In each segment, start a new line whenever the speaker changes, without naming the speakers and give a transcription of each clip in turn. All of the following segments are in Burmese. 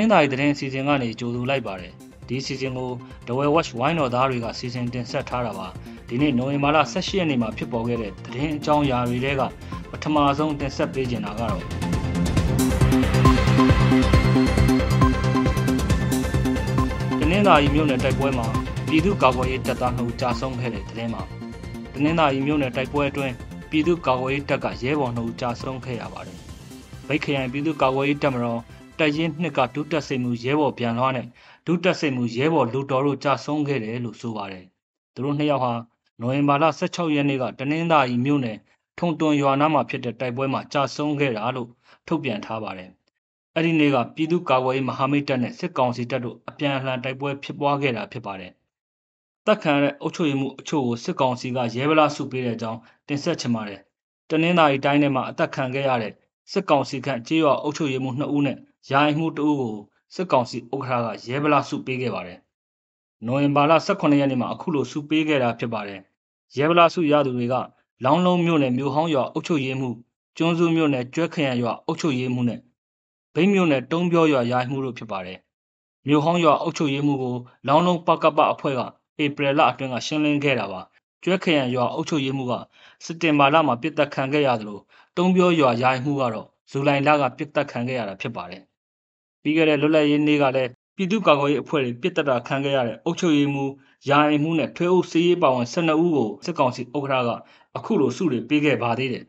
င်းသားရီသတင်းအစီအစဉ်ကနေကြိုဆိုလိုက်ပါတယ်ဒီအစီအစဉ်ကို The Well Watch ဝိုင်းတော်သားတွေကစီစဉ်တင်ဆက်ထားတာပါဒီနေ့နိုဝင်ဘာလ18ရက်နေ့မှာဖြစ်ပေါ်ခဲ့တဲ့သတင်းအကြောင်းအရာတွေကပထမဆုံးတင်ဆက်ပေးချင်တာကတော့တနင်္သာရီမြို့နယ်တိုက်ပွဲမှာပြည်သူ့ကာကွယ်ရေးတပ်သားနှုတ်ကြာဆုံးခဲ့တဲ့သတင်းမှာတနင်္သာရီမြို့နယ်တိုက်ပွဲအတွင်းပြည်သူ့ကာကွယ်ရေးတပ်ကရဲဘော်နှုတ်ကြာဆုံးခဲ့ရပါတယ်ဗိတ်ခရိုင်ပြည်သူ့ကာကွယ်ရေးတပ်မတော် တပ်ရင်းနှစ်ကဒုတက်စိတ်မှုရဲဘော်ပြန်လွှားနဲ့ဒုတက်စိတ်မှုရဲဘော်လူတော်တို့ကြာဆုံးခဲ့တယ်လို့ဆိုပါတယ်သူတို့နှစ်ယောက်ဟာနိုဝင်ဘာလ16ရက်နေ့ကတနင်္သာရီမြို့နယ်ထုံတွန်ရွာနားမှာဖြစ်တဲ့တိုက်ပွဲမှာကြာဆုံးခဲ့တာလို့ထုတ်ပြန်ထားပါတယ်အဲ့ဒီနေ့ကပြည်သူ့ကာကွယ်ရေးမဟာမိတ်တပ်နဲ့စစ်ကောင်စီတပ်တို့အပြန်အလှန်တိုက်ပွဲဖြစ်ပွားခဲ့တာဖြစ်ပါတယ်တက်ခံတဲ့အုပ်ချုပ်ရေးမှုအချို့ကိုစစ်ကောင်စီကရဲဗလာစုပေးတဲ့အကြောင်းတင်ဆက်ချင်ပါတယ်တနင်္သာရီတိုင်းထဲမှာအသက်ခံခဲ့ရတဲ့စစ်ကောင်စီခန့်ကြေးရွာအုပ်ချုပ်ရေးမှု2ဦးနဲ့ ယာယီမှု2ဦးကိုစစ်ကောင်စီဥက္ကဋ္ဌကရဲဗလာစုပေးခဲ့ပါတယ်။နိုဝင်ဘာလ18ရက်နေ့မှာအခုလိုစုပေးခဲ့တာဖြစ်ပါတယ်။ရဲဗလာစုရသူတွေကလောင်းလုံးမြို့နယ်မြို့ဟောင်းရွာအုပ်ချုပ်ရေးမှုကျွန်းစုမြို့နယ်ကျွဲခရံရွာအုပ်ချုပ်ရေးမှုနဲ့ဗိမ်းမြို့နယ်တုံးပြောရွာယာယီမှုတို့ဖြစ်ပါတယ်။မြို့ဟောင်းရွာအုပ်ချုပ်ရေးမှုကိုလောင်းလုံးပကပအဖွဲ့ကဧပြီလအတွင်းကရှင်းလင်းခဲ့တာပါ။ကျွဲခရံရွာအုပ်ချုပ်ရေးမှုကစက်တင်ဘာလမှာပြစ်တက်ခံခဲ့ရသလိုတုံးပြောရွာယာယီမှုကတော့ဇူလိုင်လကပြစ်တက်ခံခဲ့ရတာဖြစ်ပါတယ်။ ပြီးခဲ့တဲ့လွတ်လပ်ရေးနေ့ကလည်းပြည်သူ့ကာကွယ်ရေးအဖွဲ့တွေပြစ်တက်တာခံခဲ့ရတဲ့အုပ်ချုပ်ရေးမှုယာယီမှုနဲ့ထွေးအုပ်စည်းရေးပါဝင်12ဦးကိုစစ်ကောင်စီဥက္ကဋ္ဌကအခုလိုစုတွေပေးခဲ့ပါသေးတယ်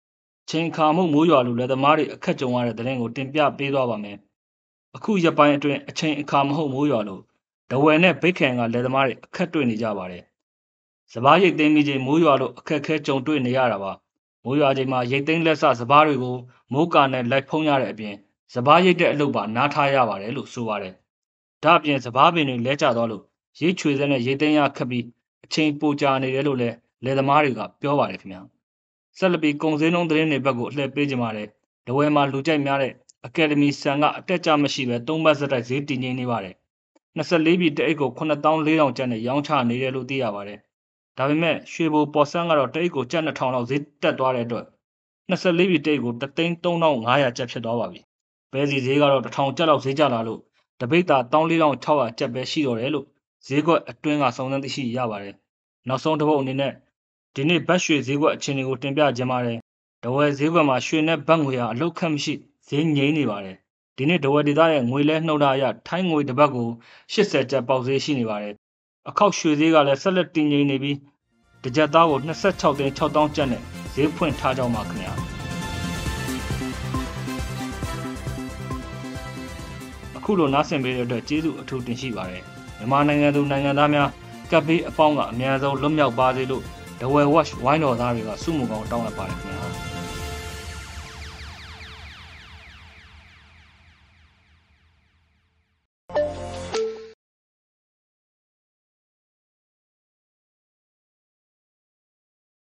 ။ချိန်ခါမှုမိုးရွာလူလက်သမားတွေအခက်ကြုံရတဲ့တဲ့ရင်ကိုတင်ပြပေးသွားပါမယ်။အခုရက်ပိုင်းအတွင်းအချိန်အခါမဟုတ်မိုးရွာလို့ဒဝယ်နဲ့ဗိတ်ခံကလက်သမားတွေအခက်တွေ့နေကြပါတယ်။စပားရိတ်သိမ်းပြီးချိန်မိုးရွာလို့အခက်အခဲကြုံတွေ့နေရတာပါ။မိုးရွာချိန်မှာရိတ်သိမ်းလက်ဆစပားတွေကိုမိုးကာနဲ့လိုက်ဖုံးရတဲ့အပြင် စပားရိတ်တဲ့အလုပ်ပါနားထားရပါတယ်လို့ဆိုပါတယ်။ဒါအပြင်စပားပင်တွေလဲကျသွားလို့ရိတ်ချွေစက်နဲ့ရိတ်သိမ်းရခက်ပြီးအချိန်ပိုကြာနေတယ်လို့လည်းလယ်သမားတွေကပြောပါတယ်ခင်ဗျာ။ဆက်လက်ပြီးကုံစင်းလုံးသတင်းတွေဘက်ကိုအလှည့်ပေးကြပါမယ်။ဒဝဲမှာလူကြိုက်များတဲ့အကယ်ဒမီဆန်ကအတက်ကြမရှိပဲ၃ဘတ်စတိုက်ဈေးတည်ငြိမ်နေပါတယ်။24ပြည်တအိတ်ကို9400ကျပ်နဲ့ရောင်းချနေတယ်လို့သိရပါတယ်။ဒါပေမဲ့ရွှေဘိုပေါ်ဆန်းကတော့တအိတ်ကိုကျပ်2000လောက်ဈေးတက်သွားတဲ့အတွက်24ပြည်တအိတ်ကို33500ကျပ်ဖြစ်သွားပါပြီ။ ပဲစီဈေးကတော့1000ကျပ်လောက်ဈေးကျလာလို့တပိတ်တာ14600ကျပ်ပဲရှိတော့တယ်လို့ဈေးကွက်အတွင်းကစုံစမ်းသိရှိရပါတယ်။နောက်ဆုံးတစ်ပုတ်အနေနဲ့ဒီနေ့ဘတ်ရွှေဈေးကွက်အခြေအနေကိုတင်ပြခြင်းပါတယ်။ဒဝယ်ဈေးကွက်မှာရွှေနဲ့ဘတ်ငွေဟာအလုတ်ခတ်မရှိဈေးငြိမ်နေပါတယ်။ဒီနေ့ဒဝယ်ဒေသရဲ့ငွေလဲနှုတ်ထားအရထိုင်းငွေတစ်ပတ်ကို80ကျပ်ပေါက်ဈေးရှိနေပါတယ်။အခောက်ရွှေဈေးကလည်းဆက်လက်တည်ငြိမ်နေပြီးတစ်ကြက်သားကို26သိန်း6000ကျပ်နဲ့ဈေးဖွင့်ထားကြောင်းပါခင်ဗျာ။ အခုလိုနားဆင်ပေးတဲ့အတွက်ကျေးဇူးအထူးတင်ရှိပါတယ်မြန်မာနိုင်ငံသူနိုင်ငံသားများကပ်ဘေးအပေါင်းကအများဆုံးလွတ်မြောက်ပါစေလို့ The Well Watch ဝိုင်းတော်သားတွေကစုမှုကောင်းတောင်းလိုက်ပါတယ်ခင်ဗျာ